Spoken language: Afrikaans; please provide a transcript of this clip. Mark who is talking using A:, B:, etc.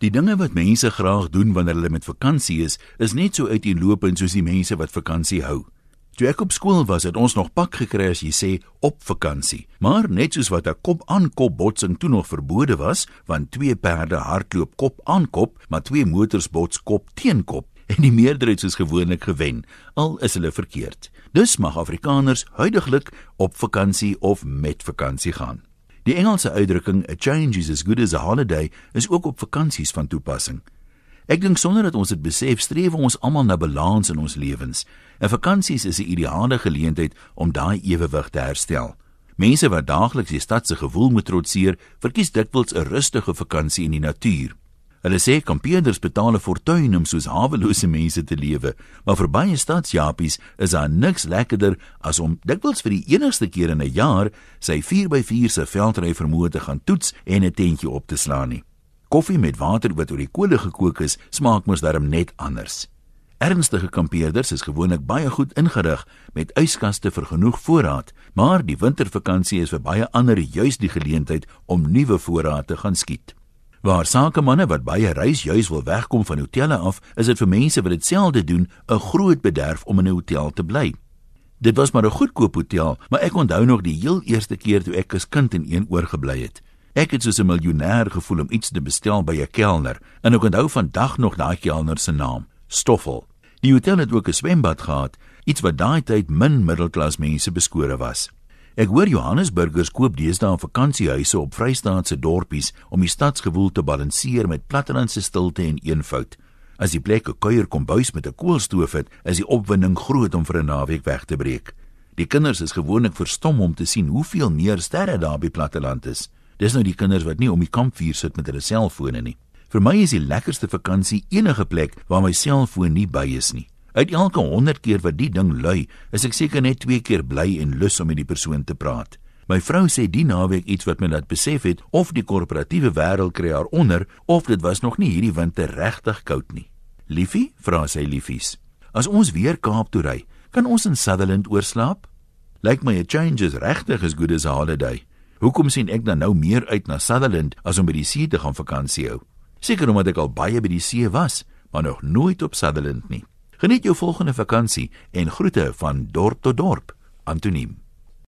A: Die dinge wat mense graag doen wanneer hulle met vakansie is, is net so uiteenlopend soos die mense wat vakansie hou. Toe ek op skool was, het ons nog pak gekry as jy sê op vakansie. Maar net soos wat 'n kop aan kop botsing toe nog verbode was, want twee perde hardloop kop aan kop, maar twee motors bots kop teen kop en die meerderheid soos gewoonlik gewen, al is hulle verkeerd. Dus mag Afrikaners huidigelik op vakansie of met vakansie gaan. Die Engelse uitdrukking a change is as good as a holiday is ook op vakansies van toepassing. Ek dink sonder dat ons dit besef, streef ons almal na balans in ons lewens. En vakansies is 'n ideale geleentheid om daai ewewig te herstel. Mense wat daagliks die stad se gewoel moet trotseer, verkies dikwels 'n rustige vakansie in die natuur. Hulle sê kampeerders betaal 'n fortuin om soos hawelose mense te lewe, maar vir baie stadsjapies is daar niks lekkerder as om dikwels vir die enigste keer in 'n jaar sy 4x4 se veldry vermoë te gaan toets en 'n tentjie op te slaan nie. Koffie met water wat oor die kolle gekook is, smaak mos darm net anders. Ernstige kampeerders is gewoonlik baie goed ingerig met yskaste vir genoeg voorraad, maar die wintervakansie is vir baie ander juis die geleentheid om nuwe voorraad te gaan skiet. Waar sakemanne wat baie reis juis wil wegkom van hotelle af, is dit vir mense wat ditselfde doen 'n groot bederf om in 'n hotel te bly. Dit was maar 'n goedkoop hotel, maar ek onthou nog die heel eerste keer toe ek as kind in een oorgebly het. Ek het soos 'n miljonair gevoel om iets te bestel by 'n kelner en ek onthou vandag nog daai kelner se naam, Stoffel. Die hotel het ook 'n swembad gehad, iets wat daai tyd min middelklas mense beskore was. Ek hoor Johannesburgers koop deesdae vakansiehuise op Vrystaatse dorpies om die stadsgewoel te balanseer met plattelandse stilte en eenvoud. As die plek 'n kuier kombuis met 'n koolstoof het, is die opwinding groot om vir 'n naweek weg te breek. Die kinders is gewoonlik verstom om te sien hoeveel meer sterre daar by platteland is. Dis nou die kinders wat nie om die kampvuur sit met hulle selfone nie. Vir my is die lekkerste vakansie enige plek waar my selfoon nie by is nie. Uit elke 100 keer wat die ding lui, is ek seker net 2 keer bly en lus om met die persoon te praat. My vrou sê die naweek iets wat my laat besef het of die korporatiewe wêreld kry haar onder of dit was nog nie hierdie winter regtig koud nie. Liefie, vra sy liefies. As ons weer Kaap toe ry, kan ons in Sutherland oorslaap? Lyk my 'n change is regtig as good as a holiday. Hoekom sien ek dan nou meer uit na Sutherland as om by die see te gaan vakansie hou? Seker omdat ek al baie by die see was, maar nog nooit op Sutherland nie. Geniet jou volgende vakansie en groete van dorp tot dorp. Antoniem